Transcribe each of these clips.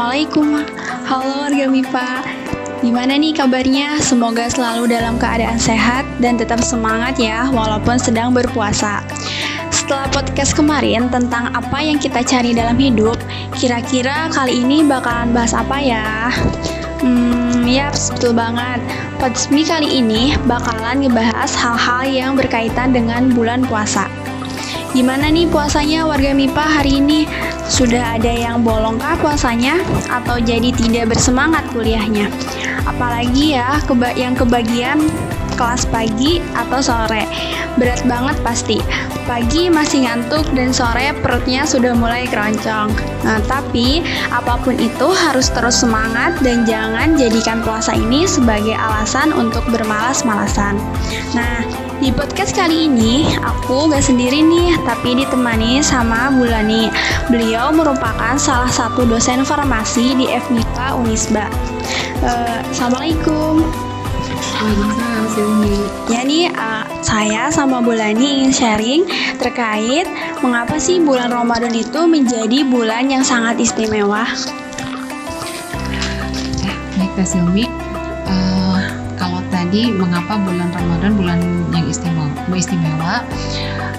Assalamualaikum. Halo warga MIPA. Gimana nih kabarnya? Semoga selalu dalam keadaan sehat dan tetap semangat ya walaupun sedang berpuasa. Setelah podcast kemarin tentang apa yang kita cari dalam hidup, kira-kira kali ini bakalan bahas apa ya? Hmm, ya betul banget. Podcast kali ini bakalan ngebahas hal-hal yang berkaitan dengan bulan puasa. Gimana nih puasanya warga MIPA hari ini? Sudah ada yang bolongkah puasanya? Atau jadi tidak bersemangat kuliahnya? Apalagi ya keba yang kebagian kelas pagi atau sore. Berat banget pasti. Pagi masih ngantuk dan sore perutnya sudah mulai keroncong. Nah, tapi apa pun itu harus terus semangat dan jangan jadikan puasa ini sebagai alasan untuk bermalas-malasan. Nah, di podcast kali ini, aku gak sendiri nih, tapi ditemani sama Bulani. Beliau merupakan salah satu dosen farmasi di FMIPA Unisba. Uh, Assalamualaikum. Waalaikumsalam, Silmi. Ya nih, uh, saya sama Bulani ingin sharing terkait mengapa sih bulan Ramadan itu menjadi bulan yang sangat istimewa. Ya, baik, Silmi tadi mengapa bulan Ramadan bulan yang istimewa istimewa?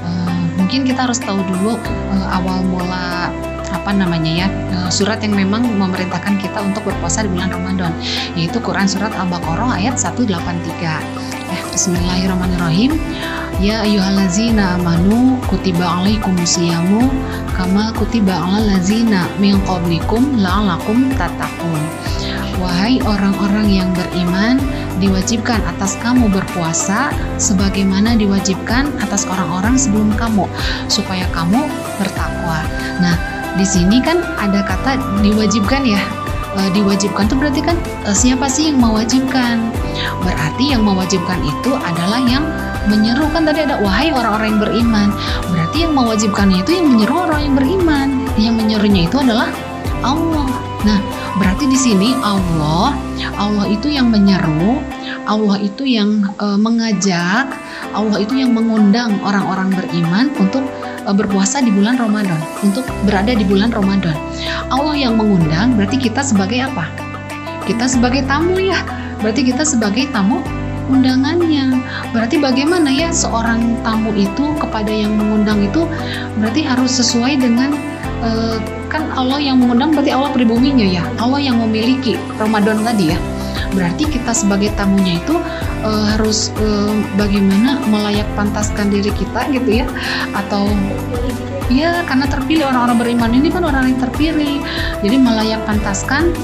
Uh, mungkin kita harus tahu dulu uh, awal mula apa namanya ya uh, surat yang memang memerintahkan kita untuk berpuasa di bulan Ramadan yaitu Quran surat Al-Baqarah ayat 183 eh, Bismillahirrahmanirrahim. Ya ayyuhallazina amanu kutiba alaikumusyamu kama kutiba alal min qablikum la'alakum tattaqun. Wahai orang-orang yang beriman diwajibkan atas kamu berpuasa sebagaimana diwajibkan atas orang-orang sebelum kamu supaya kamu bertakwa. Nah, di sini kan ada kata diwajibkan ya. E, diwajibkan itu berarti kan e, siapa sih yang mewajibkan? Berarti yang mewajibkan itu adalah yang menyeru kan tadi ada wahai orang-orang yang beriman. Berarti yang mewajibkannya itu yang menyeru orang yang beriman. Yang menyerunya itu adalah Allah. Nah, berarti di sini Allah, Allah itu yang menyeru, Allah itu yang e, mengajak, Allah itu yang mengundang orang-orang beriman untuk e, berpuasa di bulan Ramadan, untuk berada di bulan Ramadan. Allah yang mengundang, berarti kita sebagai apa? Kita sebagai tamu ya. Berarti kita sebagai tamu undangannya. Berarti bagaimana ya seorang tamu itu kepada yang mengundang itu berarti harus sesuai dengan uh, kan Allah yang mengundang berarti Allah pribuminya ya? Allah yang memiliki Ramadan tadi ya? Berarti kita sebagai tamunya itu uh, harus uh, bagaimana melayak pantaskan diri kita gitu ya? Atau ya karena terpilih orang-orang beriman ini kan orang yang terpilih. Jadi melayak pantaskan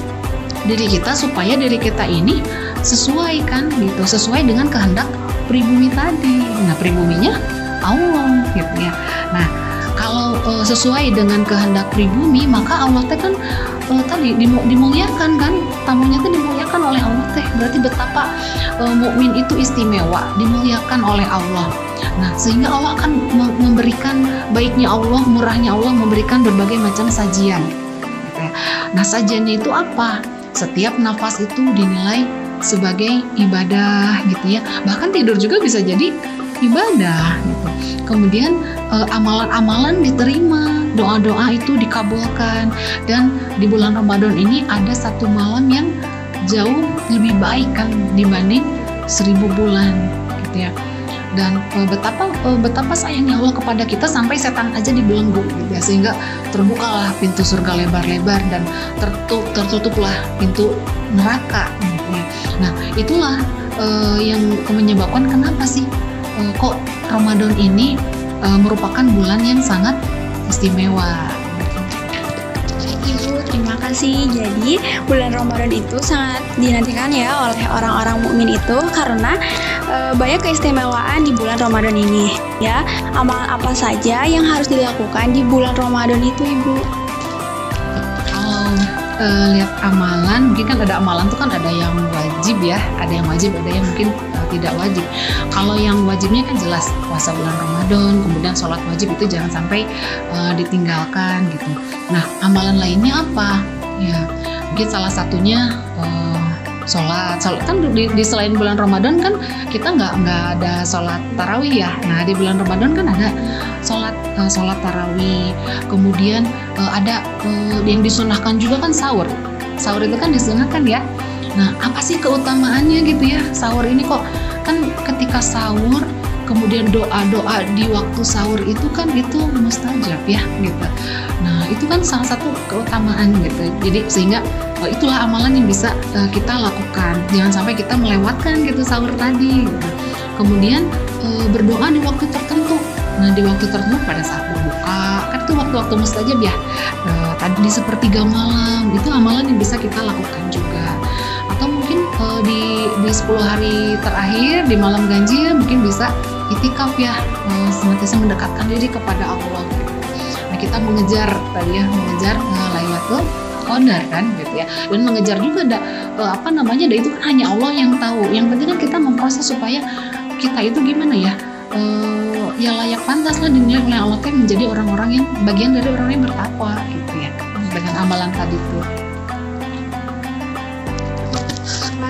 diri kita supaya diri kita ini sesuai kan gitu sesuai dengan kehendak pribumi tadi. Nah pribuminya Allah gitu ya. Nah kalau uh, sesuai dengan kehendak pribumi maka Allah teh kan uh, tadi dimuliakan kan? Tamunya teh dimuliakan oleh Allah teh. Berarti betapa uh, mukmin itu istimewa dimuliakan oleh Allah. Nah sehingga Allah akan memberikan baiknya Allah murahnya Allah memberikan berbagai macam sajian. Nah sajiannya itu apa? Setiap nafas itu dinilai sebagai ibadah gitu ya. Bahkan tidur juga bisa jadi ibadah gitu. Kemudian eh, amalan-amalan diterima, doa-doa itu dikabulkan dan di bulan Ramadan ini ada satu malam yang jauh lebih baik kan dibanding seribu bulan gitu ya. Dan e, betapa e, betapa sayangnya Allah kepada kita sampai setan aja dibelenggu gitu ya sehingga terbukalah pintu surga lebar-lebar dan tertutup tertutuplah pintu neraka gitu ya. Nah, itulah e, yang menyebabkan kenapa sih uh, kok Ramadan ini uh, merupakan bulan yang sangat istimewa. Ibu, terima kasih. Jadi, bulan Ramadan itu sangat dinantikan ya oleh orang-orang mukmin itu karena e, banyak keistimewaan di bulan Ramadan ini. Ya, amalan apa saja yang harus dilakukan di bulan Ramadan itu, Ibu? E, lihat amalan, mungkin kan ada amalan tuh kan ada yang wajib ya, ada yang wajib, ada yang mungkin tidak wajib. Kalau yang wajibnya kan jelas puasa bulan Ramadan, kemudian sholat wajib itu jangan sampai uh, ditinggalkan gitu. Nah, amalan lainnya apa? Ya, mungkin salah satunya uh, sholat. Sholat kan di, di selain bulan Ramadan kan kita nggak nggak ada sholat tarawih ya. Nah di bulan Ramadan kan ada sholat uh, sholat tarawih. Kemudian uh, ada uh, yang disunahkan juga kan sahur. Sahur itu kan disunahkan ya. Nah apa sih keutamaannya gitu ya? Sahur ini kok kan ketika sahur kemudian doa-doa di waktu sahur itu kan itu mustajab ya gitu. Nah itu kan salah satu keutamaan gitu. Jadi sehingga oh, itulah amalan yang bisa uh, kita lakukan. Jangan sampai kita melewatkan gitu sahur tadi. Gitu. Kemudian uh, berdoa di waktu tertentu. Nah di waktu tertentu pada saat berbuka kan itu waktu-waktu mustajab ya. Uh, tadi di sepertiga malam itu amalan yang bisa kita lakukan juga. Uh, di di 10 hari terakhir di malam ganjil mungkin bisa itikaf ya uh, senantiasa mendekatkan diri kepada Allah. Nah kita mengejar tadi ya mengejar uh, Lailatul Qadar kan gitu ya. Dan mengejar juga ada uh, apa namanya ada itu kan hanya Allah yang tahu. Yang penting kan kita memproses supaya kita itu gimana ya uh, ya layak pantas lah dinilai oleh Allah menjadi orang-orang yang bagian dari orang yang bertakwa gitu ya dengan amalan tadi tuh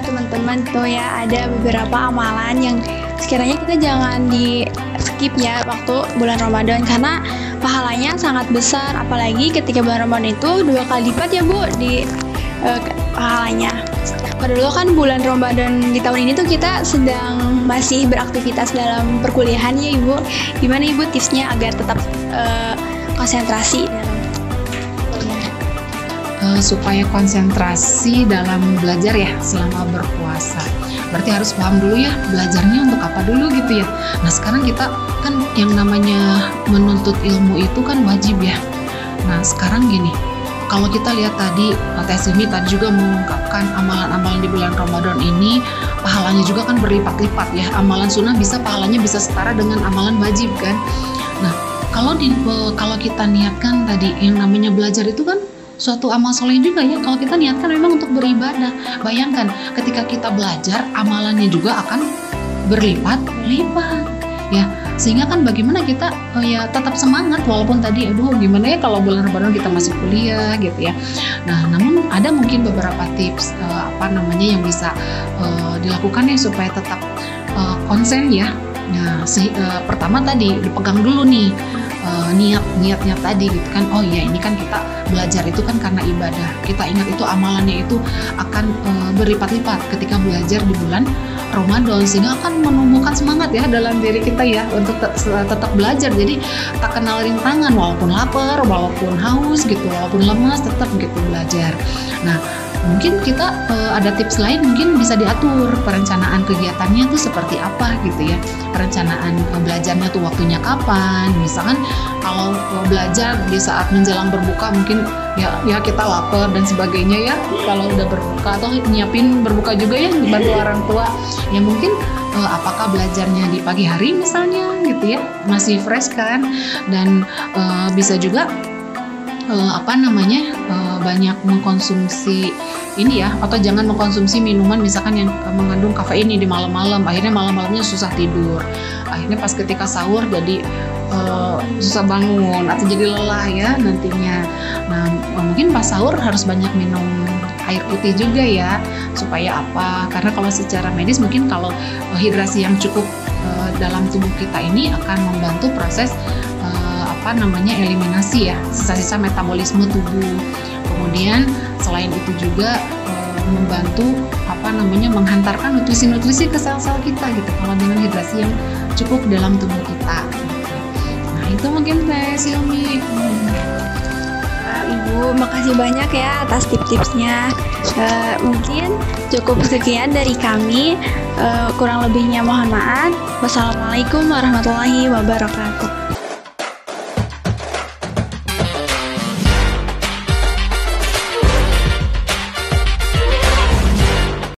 teman-teman tuh ya ada beberapa amalan yang sekiranya kita jangan di skip ya waktu bulan Ramadan karena pahalanya sangat besar apalagi ketika bulan Ramadan itu dua kali lipat ya Bu di uh, pahalanya. Padahal kan bulan Ramadan di tahun ini tuh kita sedang masih beraktivitas dalam perkuliahan ya Ibu. Gimana Ibu tipsnya agar tetap uh, konsentrasi dalam uh, supaya konsentrasi dalam belajar ya selama berpuasa. Berarti harus paham dulu ya belajarnya untuk apa dulu gitu ya. Nah sekarang kita kan yang namanya menuntut ilmu itu kan wajib ya. Nah sekarang gini, kalau kita lihat tadi Tes ini tadi juga mengungkapkan amalan-amalan di bulan Ramadan ini pahalanya juga kan berlipat-lipat ya. Amalan sunnah bisa pahalanya bisa setara dengan amalan wajib kan. Nah kalau di kalau kita niatkan tadi yang namanya belajar itu kan suatu amal soleh juga ya. Kalau kita niatkan memang untuk beribadah. Bayangkan ketika kita belajar amalannya juga akan berlipat-lipat ya. Sehingga kan bagaimana kita oh ya tetap semangat walaupun tadi aduh gimana ya kalau bulan Ramadan kita masih kuliah gitu ya. Nah namun ada mungkin beberapa tips uh, apa namanya yang bisa uh, dilakukan ya supaya tetap uh, konsen ya. Nah si, uh, pertama tadi dipegang dulu nih uh, niat niatnya tadi gitu kan. Oh ya ini kan kita belajar itu kan karena ibadah. Kita ingat itu amalannya itu akan uh, berlipat-lipat ketika belajar di bulan Ramadan sehingga akan menumbuhkan semangat ya dalam diri kita ya untuk tetap belajar. Jadi tak kenal rintangan walaupun lapar walaupun haus gitu walaupun lemas tetap gitu belajar. Nah mungkin kita uh, ada tips lain mungkin bisa diatur perencanaan kegiatannya tuh seperti apa gitu ya. Perencanaan uh, belajarnya tuh waktunya kapan. Misalkan kalau belajar di saat menjelang berbuka mungkin ya ya kita lapar dan sebagainya ya. Kalau udah berbuka atau nyiapin berbuka juga ya dibantu orang tua. Ya mungkin uh, apakah belajarnya di pagi hari misalnya gitu ya masih fresh kan. Dan uh, bisa juga uh, apa namanya uh, banyak mengkonsumsi ini ya atau jangan mengkonsumsi minuman misalkan yang uh, mengandung kafein di malam-malam akhirnya malam-malamnya susah tidur. Akhirnya pas ketika sahur jadi uh, susah bangun atau jadi lelah ya nantinya. Nah mungkin pas sahur harus banyak minum air putih juga ya supaya apa? Karena kalau secara medis mungkin kalau hidrasi yang cukup uh, dalam tubuh kita ini akan membantu proses apa namanya eliminasi ya sisa-sisa metabolisme tubuh. Kemudian selain itu juga e, membantu apa namanya menghantarkan nutrisi-nutrisi ke sel-sel kita gitu kalau dengan hidrasi yang cukup dalam tubuh kita. Nah itu mungkin teh Silmi. Ibu, makasih banyak ya atas tips-tipsnya. Uh, mungkin cukup sekian dari kami. Uh, kurang lebihnya mohon maaf. Wassalamualaikum warahmatullahi wabarakatuh.